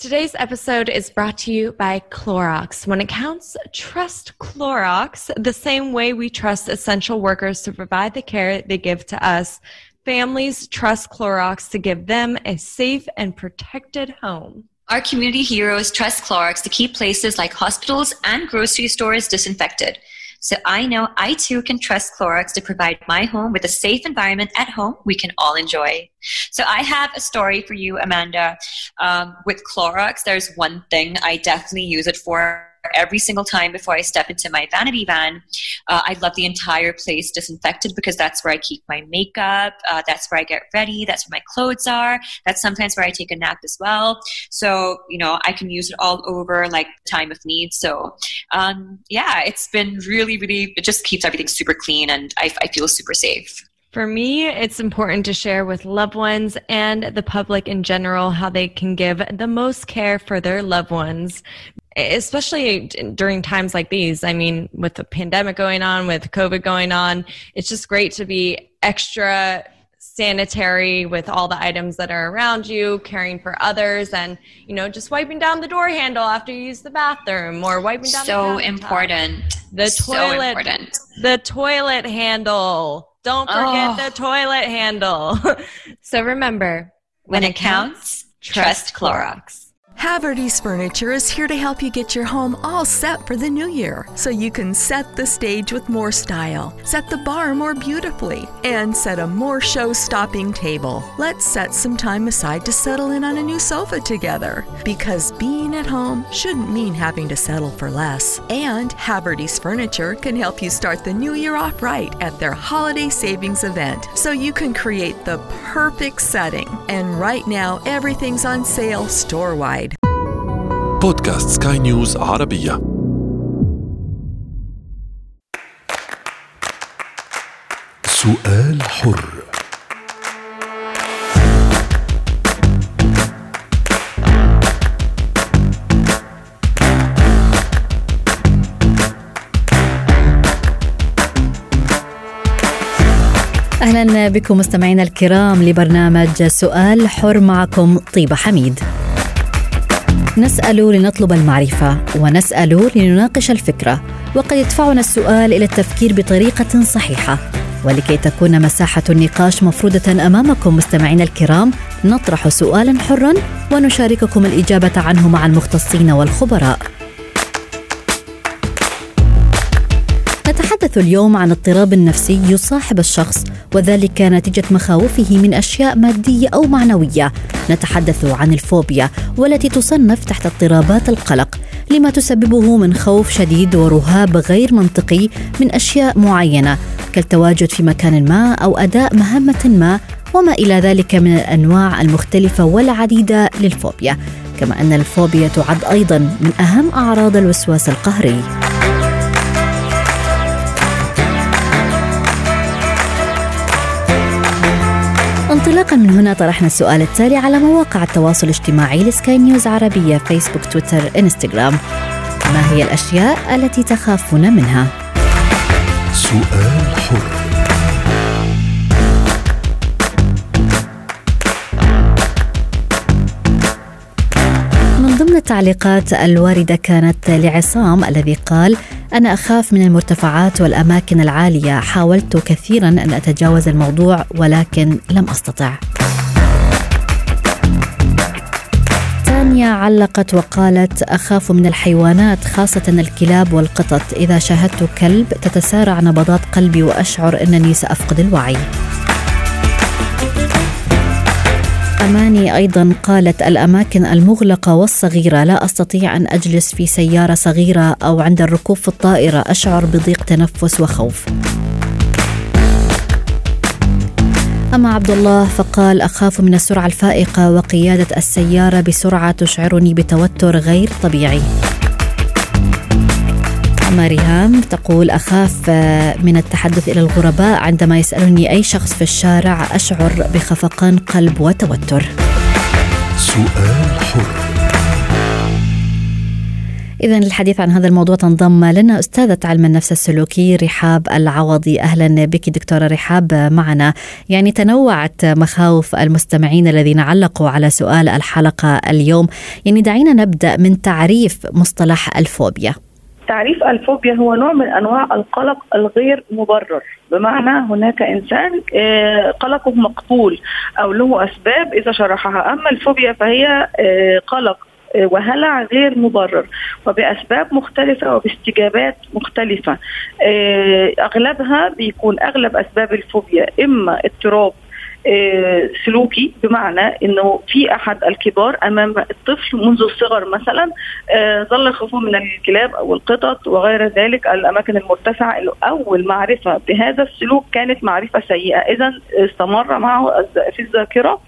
Today's episode is brought to you by Clorox. When it counts, trust Clorox the same way we trust essential workers to provide the care they give to us. Families trust Clorox to give them a safe and protected home. Our community heroes trust Clorox to keep places like hospitals and grocery stores disinfected. So I know I too can trust Clorox to provide my home with a safe environment at home we can all enjoy. So I have a story for you, Amanda. Um, with Clorox, there's one thing I definitely use it for every single time before I step into my vanity van. Uh, I love the entire place disinfected because that's where I keep my makeup. Uh, that's where I get ready. That's where my clothes are. That's sometimes where I take a nap as well. So, you know, I can use it all over like time of need. So, um, yeah, it's been really, really, it just keeps everything super clean and I, I feel super safe. For me, it's important to share with loved ones and the public in general how they can give the most care for their loved ones, especially during times like these. I mean, with the pandemic going on, with COVID going on, it's just great to be extra sanitary with all the items that are around you, caring for others, and you know, just wiping down the door handle after you use the bathroom or wiping down. So important. The toilet. So important. The toilet handle. Don't forget oh. the toilet handle. so remember, when, when it counts, trust Clorox. Haverty's Furniture is here to help you get your home all set for the new year so you can set the stage with more style, set the bar more beautifully, and set a more show stopping table. Let's set some time aside to settle in on a new sofa together because being at home shouldn't mean having to settle for less. And Haverty's Furniture can help you start the new year off right at their holiday savings event so you can create the perfect setting. And right now, everything's on sale store wide. بودكاست سكاي نيوز عربية. سؤال حر. أهلا بكم مستمعينا الكرام لبرنامج سؤال حر معكم طيبة حميد. نسأل لنطلب المعرفة ونسأل لنناقش الفكرة وقد يدفعنا السؤال إلى التفكير بطريقة صحيحة. ولكي تكون مساحة النقاش مفروضة أمامكم مستمعينا الكرام نطرح سؤالا حرا ونشارككم الإجابة عنه مع المختصين والخبراء. نتحدث اليوم عن اضطراب نفسي يصاحب الشخص وذلك نتيجة مخاوفه من أشياء مادية أو معنوية. نتحدث عن الفوبيا والتي تصنف تحت اضطرابات القلق. لما تسببه من خوف شديد ورهاب غير منطقي من أشياء معينة كالتواجد في مكان ما أو أداء مهمة ما وما إلى ذلك من الأنواع المختلفة والعديدة للفوبيا. كما أن الفوبيا تعد أيضا من أهم أعراض الوسواس القهري. انطلاقا من هنا طرحنا السؤال التالي على مواقع التواصل الاجتماعي لسكاي نيوز عربية فيسبوك تويتر إنستغرام ما هي الأشياء التي تخافون منها؟ سؤال حر من ضمن التعليقات الواردة كانت لعصام الذي قال أنا أخاف من المرتفعات والأماكن العالية. حاولت كثيرا أن أتجاوز الموضوع ولكن لم أستطع. تانيا علقت وقالت أخاف من الحيوانات خاصة الكلاب والقطط. إذا شاهدت كلب تتسارع نبضات قلبي وأشعر أنني سأفقد الوعي. أماني أيضا قالت الأماكن المغلقة والصغيرة لا أستطيع أن أجلس في سيارة صغيرة أو عند الركوب في الطائرة أشعر بضيق تنفس وخوف. أما عبد الله فقال أخاف من السرعة الفائقة وقيادة السيارة بسرعة تشعرني بتوتر غير طبيعي. ريهام تقول أخاف من التحدث إلى الغرباء عندما يسألني أي شخص في الشارع أشعر بخفقان قلب وتوتر. سؤال حر. إذا للحديث عن هذا الموضوع تنضم لنا أستاذة علم النفس السلوكي رحاب العوضي. أهلا بك دكتورة رحاب معنا. يعني تنوعت مخاوف المستمعين الذين علقوا على سؤال الحلقة اليوم. يعني دعينا نبدأ من تعريف مصطلح الفوبيا. تعريف الفوبيا هو نوع من أنواع القلق الغير مبرر. بمعنى هناك إنسان آه، قلقه مقبول أو له أسباب إذا شرحها. أما الفوبيا فهي آه، قلق آه، وهلع غير مبرر وبأسباب مختلفة وباستجابات مختلفة. أغلبها بيكون أغلب أسباب الفوبيا إما اضطراب سلوكي بمعنى إنه في أحد الكبار أمام الطفل منذ الصغر مثلا آه، ظل يخافه من الكلاب أو القطط وغير ذلك الأماكن المرتفعة اول معرفه بهذا السلوك كانت معرفة سيئة. اذا استمر معه في الذاكرة.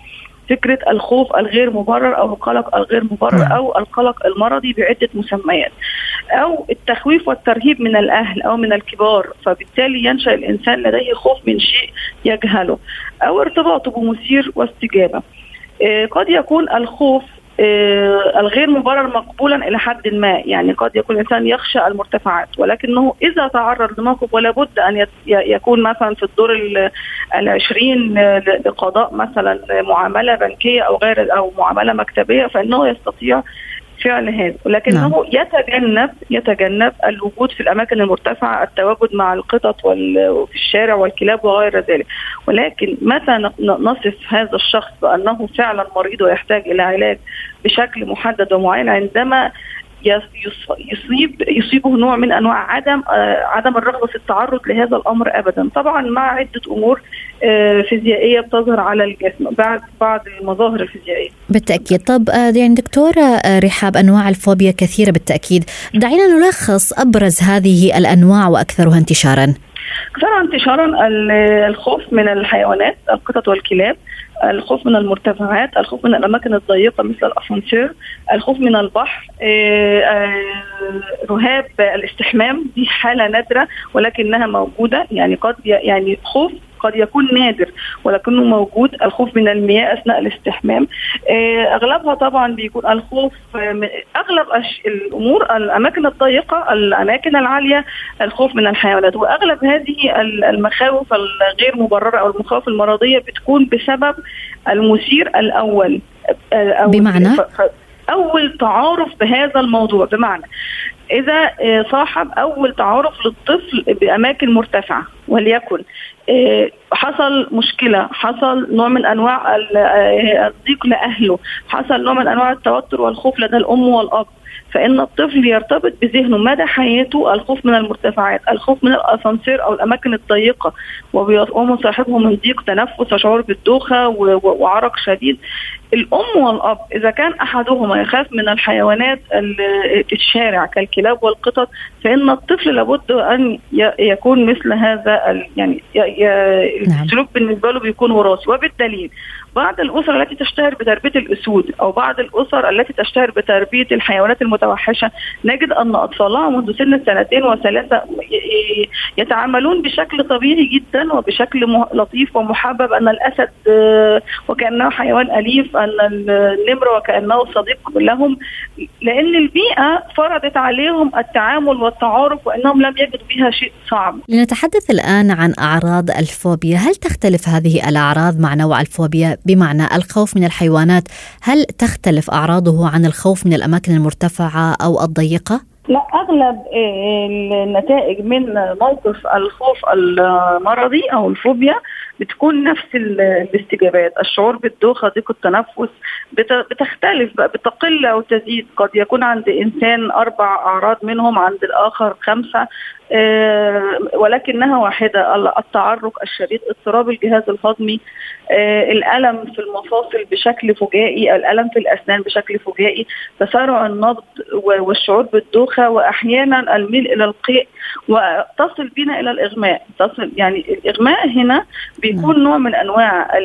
فكره الخوف الغير مبرر أو القلق الغير مبرر نعم. أو القلق المرضي بعدة مسميات أو التخويف والترهيب من الأهل أو من الكبار فبالتالي ينشأ الإنسان لديه خوف من شيء يجهله أو ارتباطه بمثير واستجابة آه، قد يكون الخوف الغير مبرر مقبولا إلى حد ما. يعني قد يكون الإنسان يخشى المرتفعات ولكنه إذا تعرض لموقف ولا بد أن يكون مثلا في الدور العشرين لقضاء مثلا معاملة بنكية أو غير أو معاملة مكتبية فإنه يستطيع فعل هذا ولكنه نعم. يتجنب يتجنب الوجود في الأماكن المرتفعة التواجد مع القطط وفي الشارع والكلاب وغير ذلك ولكن متى نصف هذا الشخص بأنه فعلا مريض ويحتاج إلى علاج بشكل محدد ومعين عندما يصيب يصيبه نوع من أنواع عدم آه، عدم الرغبة في التعرض لهذا الأمر ابدا. طبعا مع عدة أمور آه، فيزيائية بتظهر على الجسم بعد بعض المظاهر الفيزيائية. بالتأكيد. طب آه، يعني دكتورة رحاب أنواع الفوبيا كثيرة بالتأكيد. دعينا نلخص أبرز هذه الأنواع وأكثرها انتشارا. أكثرها انتشارا الخوف من الحيوانات القطط والكلاب الخوف من المرتفعات الخوف من الأماكن الضيقة مثل الأسانسير الخوف من البحر آه، آه، رهاب الاستحمام دي حالة نادرة ولكنها موجودة. يعني قد يعني خوف قد يكون نادر ولكنه موجود الخوف من المياه أثناء الاستحمام. آه، أغلبها طبعا بيكون الخوف أغلب الأمور الأماكن الضيقة الأماكن العالية الخوف من الحيوانات. وأغلب هذه المخاوف الغير مبررة أو المخاوف المرضية بتكون بسبب المثير الأول. آه، أو بمعنى؟ أول تعارف بهذا الموضوع. بمعنى إذا آه، صاحب أول تعارف للطفل بأماكن مرتفعة وليكن آه، حصل مشكلة حصل نوع من أنواع آه، الضيق لأهله حصل نوع من أنواع التوتر والخوف لدى الأم والأب. فإن الطفل يرتبط بذهنه مدى حياته الخوف من المرتفعات، الخوف من الأسانسير أو الأماكن الضيقة وبيقوم صاحبه من ضيق تنفس وشعور بالدوخة وعرق شديد. الأم والأب إذا كان أحدهما يخاف من الحيوانات الشارع كالكلاب والقطط فإن الطفل لابد أن يكون مثل هذا يعني نعم. السلوك بالنسبة له بيكون وراثي وبالدليل بعض الأسر التي تشتهر بتربية الأسود أو بعض الأسر التي تشتهر بتربية الحيوانات المتوحشة نجد أن أطفالها منذ سن السنتين وثلاثة يتعاملون بشكل طبيعي جدا وبشكل لطيف ومحبب. أن الأسد آه، وكأنه حيوان أليف أن النمر وكأنه صديق لهم لأن البيئة فرضت عليهم التعامل والتعارف وأنهم لم يجدوا بها شيء صعب. لنتحدث الآن عن أعراض الفوبيا، هل تختلف هذه الأعراض مع نوع الفوبيا؟ بمعنى الخوف من الحيوانات. هل تختلف أعراضه عن الخوف من الأماكن المرتفعة أو الضيقة؟ لا أغلب النتائج من موقف الخوف المرضي أو الفوبيا بتكون نفس الاستجابات. الشعور بالدوخة ضيق التنفس بتختلف بقى بتقل أو تزيد. قد يكون عند إنسان أربع أعراض منهم عند الآخر خمسة. آه، ولكنها واحدة التعرق الشديد اضطراب الجهاز الهضمي آه، الألم في المفاصل بشكل فجائي الألم في الأسنان بشكل فجائي تسارع النبض والشعور بالدوخة وأحيانا الميل إلى القيء وتصل بنا إلى الإغماء. تصل يعني الإغماء هنا بيكون نوع من أنواع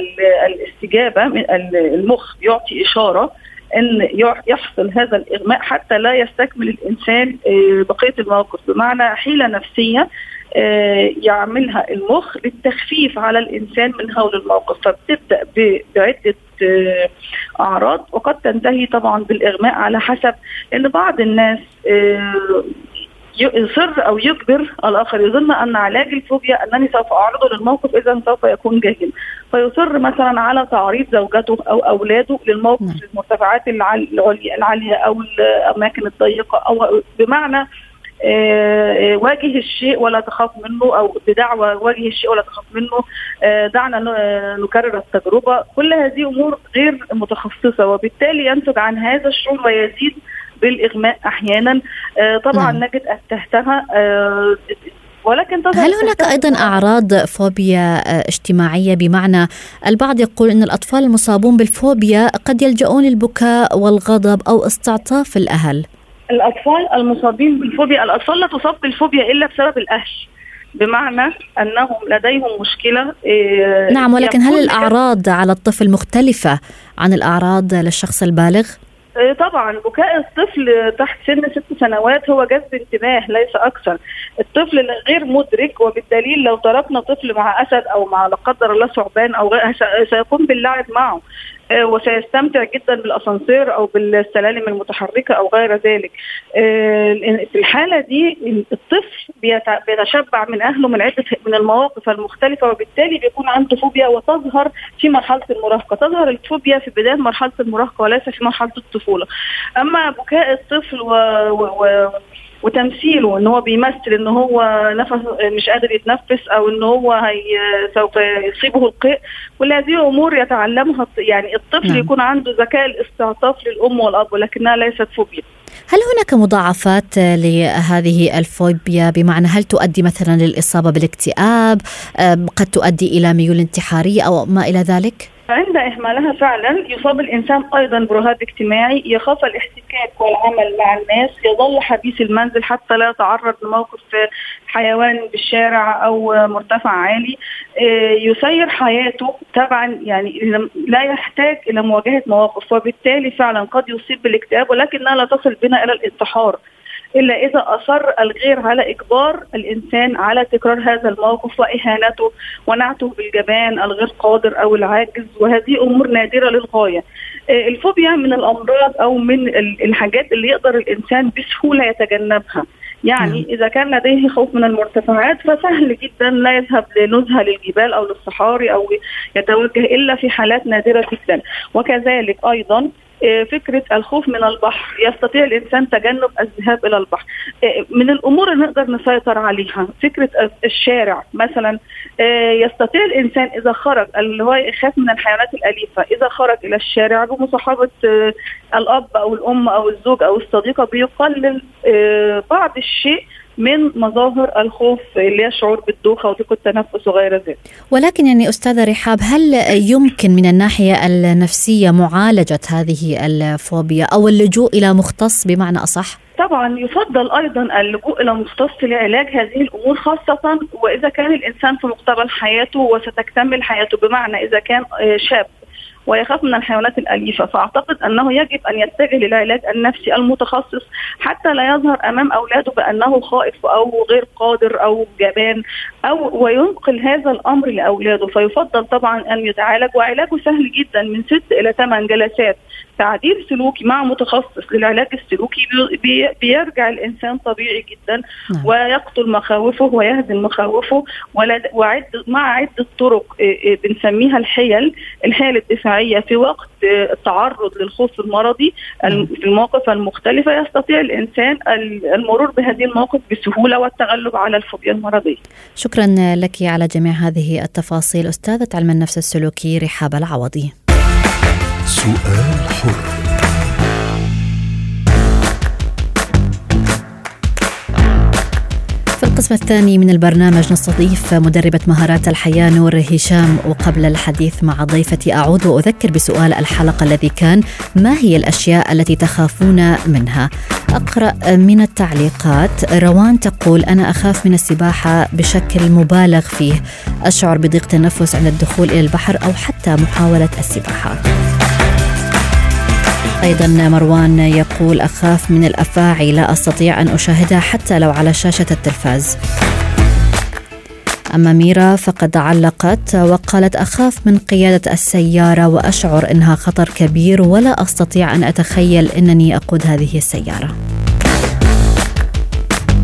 الاستجابة المخ بيعطي إشارة إن يحصل هذا الإغماء حتى لا يستكمل الإنسان آه، بقية الموقف بمعنى حيلة نفسية آه، يعملها المخ للتخفيف على الإنسان من هول الموقف فبتبدأ بعدة آه، أعراض وقد تنتهي طبعا بالإغماء على حسب ان بعض الناس يصر أو يجبر الآخر. يظن أن علاج الفوبيا أنني سوف أعرضه للموقف اذا سوف يكون جاهل فيصر مثلا على تعريض زوجته أو أولاده للموقف نعم. المرتفعات العليا العالية أو الأماكن الضيقة أو بمعنى آه، آه، واجه الشيء ولا تخاف منه أو بدعوى واجه الشيء ولا تخاف منه آه، دعنا نكرر التجربة. كل هذه أمور غير متخصصة وبالتالي ينتج عن هذا الشعور ويزيد بالإغماء أحيانا. آه، طبعا نعم. نجد اسهتها آه، ولكن هل هناك أيضا أعراض فوبيا آه، اجتماعية؟ بمعنى البعض يقول إن الأطفال المصابون بالفوبيا قد يلجؤون للبكاء والغضب أو استعطاف الأهل. الأطفال المصابين بالفوبيا الأطفال لا تصاب بالفوبيا إلا بسبب الاهل بمعنى أنهم لديهم مشكلة نعم ولكن هل الأعراض على الطفل مختلفة عن الأعراض للشخص البالغ؟ طبعا. بكاء الطفل تحت سن ست سنوات هو جذب انتباه ليس أكثر. الطفل غير مدرك وبالدليل لو تركنا طفل مع أسد أو مع لا قدر الله ثعبان أو سيقوم باللعب معه. وسيستمتع جدا بالأسانسير أو بالسلالم المتحركة أو غير ذلك. آه، في الحالة دي الطفل بيت- بيتشبع من أهله من عدة من المواقف المختلفة وبالتالي بيكون عنده فوبيا وتظهر في مرحلة المراهقة. تظهر الفوبيا في بداية مرحلة المراهقة وليس في مرحلة الطفولة. أما بكاء الطفل و... و... و... وتمثيله ان هو بيمثل ان هو نفس مش قادر يتنفس أو ان هو هي سوف يصيبه القيء. كل هذه امور يتعلمها يعني الطفل نعم. يكون عنده ذكاء الاستعطاف للأم والأب ولكنها ليست فوبيا. هل هناك مضاعفات لهذه الفوبيا؟ بمعنى هل تؤدي مثلا للإصابة بالاكتئاب؟ قد تؤدي إلى ميول انتحارية أو ما إلى ذلك؟ عند إهمالها فعلا يصاب الإنسان أيضا برهاب اجتماعي يخاف الاحتكاك والعمل مع الناس يظل حبيس المنزل حتى لا يتعرض لموقف حيوان بالشارع أو مرتفع عالي آه، يسير حياته تبعا يعني لا يحتاج إلى مواجهة مواقف وبالتالي فعلا قد يصيب بالاكتئاب ولكنها لا تصل بنا إلى الانتحار. إلا إذا أصر الغير على إجبار الإنسان على تكرار هذا الموقف وإهانته ونعته بالجبان الغير قادر أو العاجز وهذه أمور نادرة للغاية. آه، الفوبيا من الأمراض أو من ال- الحاجات اللي يقدر الإنسان بسهولة يتجنبها. يعني إذا كان لديه خوف من المرتفعات فسهل جدا لا يذهب لنزهة للجبال أو للصحاري أو يتوجه إلا في حالات نادرة جدا. وكذلك أيضا آه، فكرة الخوف من البحر يستطيع الإنسان تجنب الذهاب إلى البحر. آه، من الأمور اللي نقدر نسيطر عليها فكرة الشارع مثلا آه، يستطيع الإنسان إذا خرج اللي هو يخاف من الحيوانات الأليفة إذا خرج إلى الشارع بمصاحبة آه، الأب أو الأم أو الزوج أو الصديقة بيقلل بعض الشيء من مظاهر الخوف اللي هي الشعور بالدوخة وضيق التنفس وغير ذلك. ولكن يعني أستاذة رحاب هل يمكن من الناحية النفسية معالجة هذه الفوبيا أو اللجوء إلى مختص بمعنى أصح؟ طبعا يفضل أيضا اللجوء إلى مختص لعلاج هذه الأمور خاصة وإذا كان الإنسان في مقتبل حياته وستكتمل حياته بمعنى إذا كان آه، شاب. ويخاف من الحيوانات الأليفة. فأعتقد أنه يجب أن يتجه للعلاج النفسي المتخصص حتى لا يظهر أمام أولاده بأنه خائف أو غير قادر أو جبان أو وينقل هذا الأمر لأولاده. فيفضل طبعا أن يتعالج وعلاجه سهل جدا من ست إلى ثمان جلسات. تعديل سلوكي مع متخصص للعلاج السلوكي بي- بي- بيرجع الإنسان طبيعي جدا نعم. ويقتل مخاوفه ويهزم مخاوفه وعد مع عدة طرق إيه، إيه، بنسميها الحيل الحيل الدفاعية في وقت إيه، التعرض للخوف المرضي الم- في المواقف المختلفة يستطيع الإنسان ال- المرور بهذه المواقف بسهولة والتغلب على الفوبيا المرضية. شكرا لك على جميع هذه التفاصيل أستاذة علم النفس السلوكي رحاب العوضي. سؤال حر. في القسم الثاني من البرنامج نستضيف مدربة مهارات الحياة نور هشام وقبل الحديث مع ضيفتي أعود وأذكر بسؤال الحلقة الذي كان ما هي الأشياء التي تخافون منها؟ أقرأ من التعليقات روان تقول أنا أخاف من السباحة بشكل مبالغ فيه. أشعر بضيق تنفس عند الدخول إلى البحر أو حتى محاولة السباحة. أيضا مروان يقول أخاف من الأفاعي لا أستطيع أن أشاهدها حتى لو على شاشة التلفاز. أما ميرا فقد علقت وقالت أخاف من قيادة السيارة وأشعر إنها خطر كبير ولا أستطيع أن أتخيل أنني أقود هذه السيارة.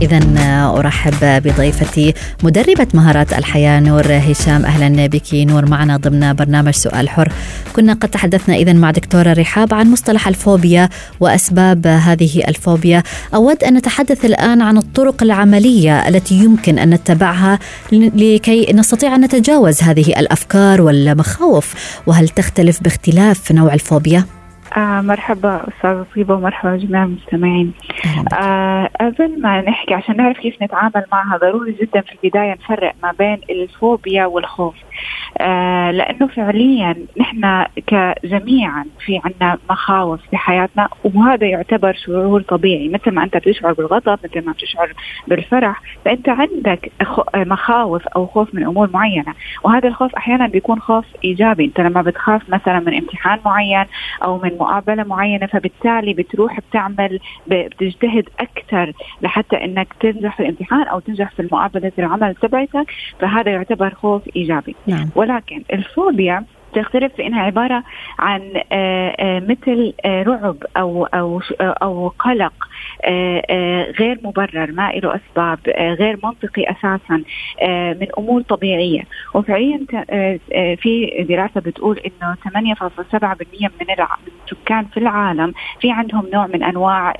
إذا أرحب بضيفتي مدربة مهارات الحياة نور هشام. أهلا بك نور. معنا ضمن برنامج سؤال حر. كنا قد تحدثنا إذا مع دكتورة رحاب عن مصطلح الفوبيا وأسباب هذه الفوبيا. أود أن نتحدث الآن عن الطرق العملية التي يمكن أن نتبعها لكي نستطيع أن نتجاوز هذه الأفكار والمخاوف. وهل تختلف باختلاف نوع الفوبيا؟ آه مرحبا أستاذة طيبة ومرحبا جميع المستمعين. آه قبل ما نحكي عشان نعرف كيف نتعامل معها ضروري جدا في البداية نفرق ما بين الفوبيا والخوف. لأنه فعليا نحن كجميعا في عنا مخاوف في حياتنا وهذا يعتبر شعور طبيعي. مثل ما أنت بتشعر بالغضب مثل ما بتشعر بالفرح فأنت عندك مخاوف أو خوف من أمور معينة. وهذا الخوف أحيانا بيكون خوف إيجابي. أنت لما بتخاف مثلا من امتحان معين أو من مقابلة معينة فبالتالي بتروح بتعمل بتجتهد أكثر لحتى إنك تنجح في الامتحان أو تنجح في مقابله العمل تبعتك. فهذا يعتبر خوف إيجابي. نعم. ولكن الفوبيا تختلف في إنها عبارة عن آه، آه، مثل آه، رعب أو أو أو قلق غير مبرر ما له أسباب غير منطقي أساسا من أمور طبيعية. وفعليا في دراسة بتقول إنه 8.7% من السكان في العالم في عندهم نوع من أنواع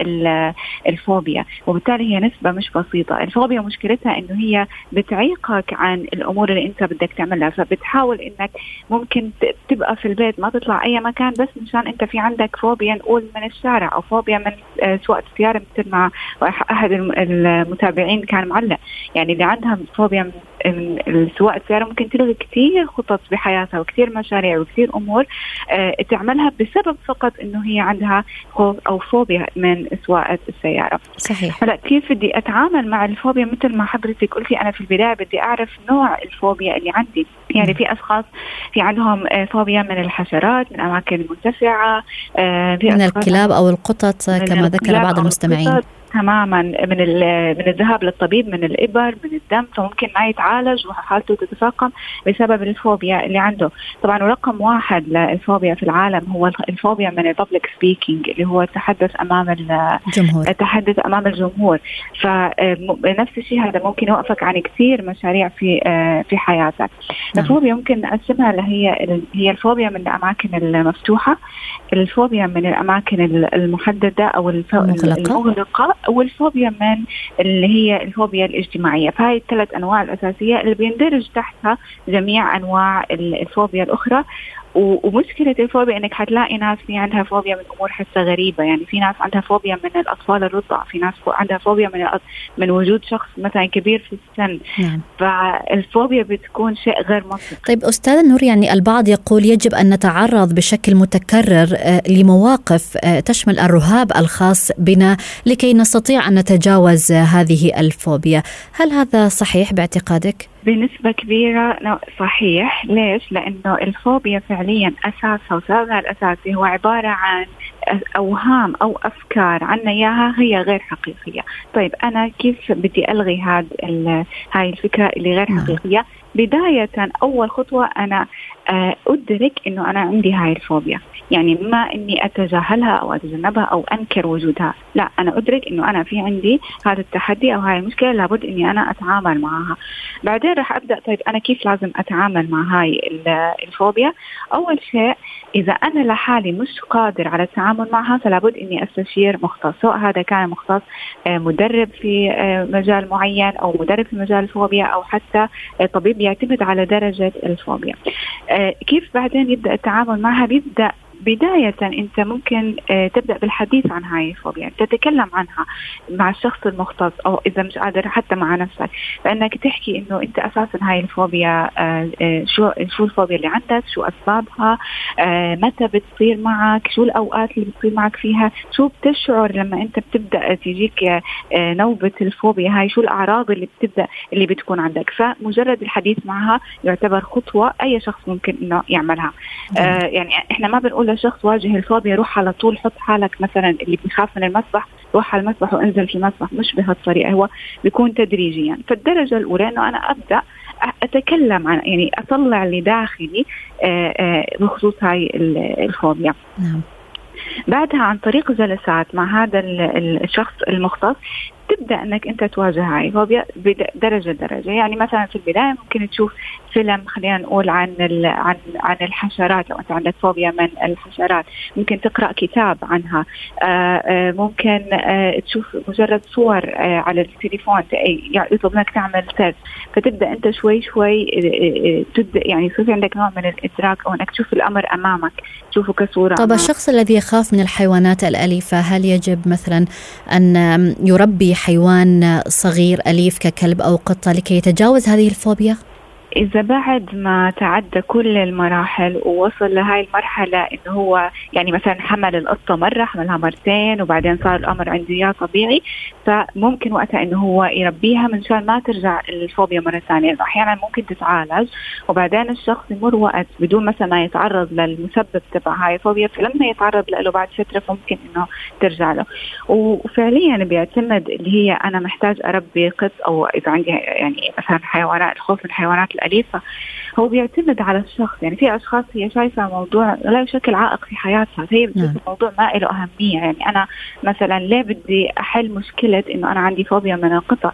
الفوبيا. وبالتالي هي نسبة مش بسيطة. الفوبيا مشكلتها إنه هي بتعيقك عن الأمور اللي أنت بدك تعملها. فبتحاول إنك ممكن تبقى في البيت ما تطلع أي مكان بس مشان أنت في عندك فوبيا نقول من الشارع أو فوبيا من آه، سواقة السيارة مثل ما أحد المتابعين كان معلق. يعني اللي عندها فوبيا من سواقه السيارة ممكن تلغي كثير خطط بحياتها وكثير مشاريع وكثير أمور آه، تعملها بسبب فقط إنه هي عندها خوف أو فوبيا من سواقة السيارة. صحيح. هلا كيف بدي أتعامل مع الفوبيا؟ مثل ما حضرتك قلتي أنا في البداية بدي أعرف نوع الفوبيا اللي عندي. يعني في أشخاص في عندهم آه، فوبيا من الحشرات من أماكن مرتفعه آه، من الكلاب أو القطط كما ذكر بعض المستمعين. تماما من من الذهاب للطبيب من الإبر من الدم فممكن ما يتعالج وحالته تتفاقم بسبب الفوبيا اللي عنده. طبعا رقم واحد للفوبيا في العالم هو الفوبيا من ال public speaking اللي هو التحدث أمام الجمهور التحدث أمام الجمهور. فنفس الشيء هذا ممكن يوقفك عن كثير مشاريع في آه، في حياتك. نعم. الفوبيا ممكن نقسمها لهي هي الفوبيا من الأماكن المفتوحة الفوبيا من الأماكن المحددة أو المغلقة. والفوبيا من اللي هي الفوبيا الاجتماعية. فهي الثلاث أنواع الأساسية اللي بيندرج تحتها جميع أنواع الفوبيا الأخرى. ومشكلة الفوبيا إنك حتلاقي ناس في عندها فوبيا من أمور حتى غريبة. يعني في ناس عندها فوبيا من الأطفال الرضع. في ناس عندها فوبيا من من وجود شخص مثلا كبير في السن. نعم. فالفوبيا بتكون شيء غير منطقي. طيب أستاذة نور يعني البعض يقول يجب أن نتعرض بشكل متكرر آه، لمواقف آه، تشمل الرهاب الخاص بنا لكي نستطيع أن نتجاوز هذه الفوبيا. هل هذا صحيح باعتقادك؟ بنسبة كبيرة صحيح ليش؟ لأنه الفوبيا فعليا أساسها وسببها الأساسي هو عبارة عن أوهام أو أفكار عنا إياها هي غير حقيقية طيب أنا كيف بدي ألغي هاد هاي الفكرة اللي غير نعم. حقيقية بداية أول خطوة أنا آه، أدرك إنه أنا عندي هاي الفوبيا يعني ما إني أتجاهلها أو أتجنبها أو أنكر وجودها. لا أنا أدرك إنه أنا في عندي هذا التحدي أو هاي المشكلة لابد إني أنا أتعامل معها. بعدين راح أبدأ طيب أنا كيف لازم أتعامل مع هاي الفوبيا؟ أول شيء إذا أنا لحالي مش قادر على التعامل معها فلابد إني أستشير مختص. سواء هذا كان مختص آه، مدرب في آه، مجال معين أو مدرب في مجال الفوبيا أو حتى طبيب يعتمد على درجة الفوبيا. كيف بعدين يبدأ التعامل معها؟ بيبدأ بداية أنت ممكن آه، تبدأ بالحديث عن هاي الفوبيا تتكلم عنها مع الشخص المختص أو إذا مش قادر حتى مع نفسك. فإنك تحكي إنه أنت أساسا هاي الفوبيا آه، آه، شو شو الفوبيا اللي عندك شو أسبابها متى بتصير معك شو الأوقات اللي بتصير معك فيها شو بتشعر لما أنت بتبدأ تجيك نوبة الفوبيا هاي شو الأعراض اللي بتبدأ اللي بتكون عندك. فمجرد الحديث معها يعتبر خطوة أي شخص ممكن إنه يعملها. يعني إحنا ما بنقول إذا شخص واجه الفوبيا روح على طول حط حالك مثلا اللي بيخاف من المسبح روح على المسبح وانزل في المسبح مش بهالطريقة هو بيكون تدريجيا فالدرجة الأولى إنه أنا أبدأ أتكلم عن يعني أطلع لداخلي آه، آه، بخصوص هاي الفوبيا نعم. بعدها عن طريق جلسات مع هذا الشخص المختص تبدأ أنك أنت تواجه هاي الفوبيا بدرجة درجة. يعني مثلا في البداية ممكن تشوف فيلم خلينا نقول عن عن عن الحشرات. لو أنت عندك فوبيا من الحشرات ممكن تقرأ كتاب عنها. آه، آآ ممكن آآ تشوف مجرد صور على التليفون يطلب منك تعمل سيرش فتبدأ أنت شوي شوي تبدأ يعني يصير عندك نوع من الإدراك أو أنك تشوف الأمر أمامك تشوفه كصورة طب الشخص الذي يخاف من الحيوانات الأليفة هل يجب مثلا أن يربي حيوان صغير أليف ككلب أو قطة لكي يتجاوز هذه الفوبيا؟ إذا بعد ما تعدى كل المراحل ووصل لهاي المرحلة إنه هو يعني مثلا حمل القطة مرة حملها مرتين وبعدين صار الأمر عنده إياه طبيعي فممكن وقتها إنه هو يربيها من شان ما ترجع الفوبيا مرة ثانية. أحيانا ممكن تتعالج وبعدين الشخص يمر وقت بدون مثلا ما يتعرض للمسبب تبع هاي الفوبيا فلما يتعرض له بعد فترة فممكن إنه ترجع له. وفعليا بيعتمد اللي هي أنا محتاج أربي قط أو إذا عندي يعني مثلا حيوانات الخوف من الحيوانات الأليفة. هو بيعتمد على الشخص يعني في أشخاص هي شايفة موضوع لا يشكل عائق في حياتها فهي بتشوف نعم. الموضوع ما له أهمية. يعني أنا مثلا ليه بدي أحل مشكلة إنه أنا عندي فوبيا من القطط؟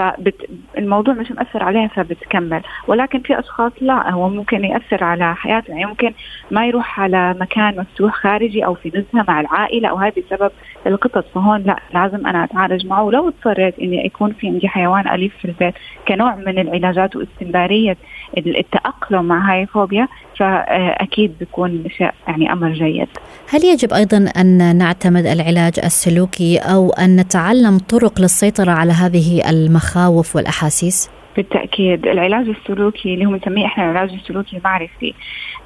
فالموضوع مش مأثر عليها فبتكمل. ولكن في أشخاص لا هو ممكن يأثر على حياته يعني ممكن ما يروح على مكان مفتوح خارجي أو في نزهة مع العائلة أو هذا بسبب القطط. فهون لا لازم أنا أتعالج معه. ولو اضطريت إني يكون في عندي حيوان أليف في البيت كنوع من العلاجات واستمرارية التأقلم مع هاي الفوبيا فأكيد بيكون يعني أمر جيد هل يجب أيضا أن نعتمد العلاج السلوكي أو أن نتعلم طرق للسيطرة على هذه المخاوف والأحاسيس؟ بالتأكيد. العلاج السلوكي اللي هو بنسميه إحنا العلاج السلوكي المعرفي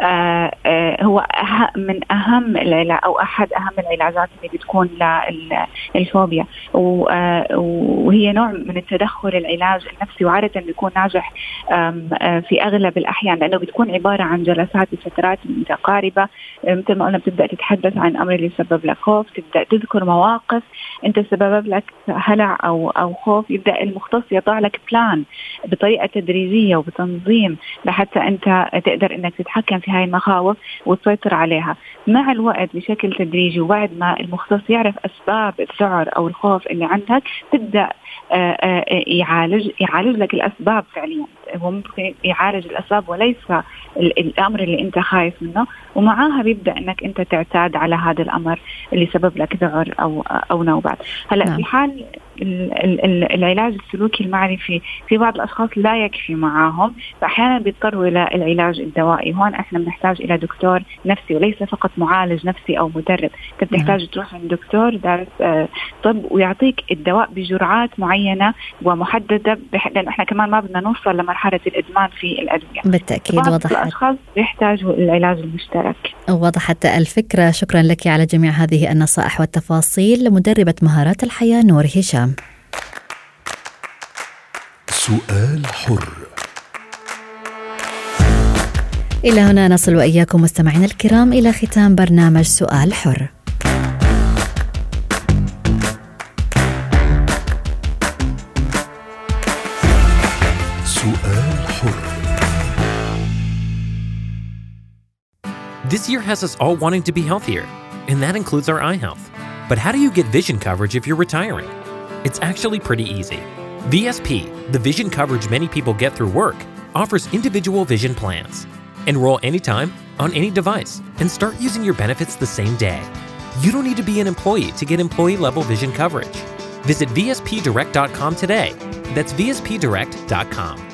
آه آه هو أه من أهم العلاج أو أحد أهم العلاجات اللي بتكون للفوبيا وهي نوع من التدخل العلاج النفسي وعادة بيكون ناجح في أغلب الأحيان لأنه بتكون عبارة عن جلسات بفترات متقاربة. مثل ما قلنا بتبدأ تتحدث عن الامر اللي سبب لك خوف تبدأ تذكر مواقف أنت سبب لك هلع أو أو خوف يبدأ المختص يضع لك بلان بطريقة تدريجية وبتنظيم لحتى أنت تقدر إنك تتحكم في هاي المخاوف وتسيطر عليها. مع الوقت بشكل تدريجي وبعد ما المختص يعرف أسباب الذعر أو الخوف اللي عندك تبدأ آه، آه، يعالج يعالج لك الأسباب فعليا. هو ممكن يعالج الأسباب وليس الأمر اللي أنت خايف منه ومعاها بيبدأ إنك أنت تعتاد على هذا الأمر اللي سبب لك ذعر أو أو نوبات. هلأ نعم. في حال العلاج السلوكي المعرفي في بعض الأشخاص لا يكفي معاهم فأحيانا بيضطروا إلى العلاج الدوائي. هون إحنا بنحتاج إلى دكتور نفسي وليس فقط معالج نفسي أو مدرب. أنت بتحتاج نعم. تروح عند دكتور دارس آه، طب ويعطيك الدواء بجرعات معينة ومحددة لأنه إحنا كمان ما بدنا نوصل لمرحلة الإدمان في الأدوية. بالتأكيد وضحت الأشخاص بيحتاجوا العلاج المشترك. وضحت الفكرة. شكرا لك على جميع هذه النصائح والتفاصيل. لمدربه مهارات الحياة نور هشام. سؤال حر. إلى هنا نصل وإياكم مستمعينا الكرام إلى ختام برنامج سؤال حر. This year has us all wanting to be healthier, and that includes our eye health. But how do you get vision coverage if you're retiring? It's actually pretty easy. VSP, the vision coverage many people get through work, offers individual vision plans. Enroll anytime, on any device, and start using your benefits the same day. You don't need to be an employee to get employee level vision coverage. Visit VSPDirect.com today. That's VSPDirect.com.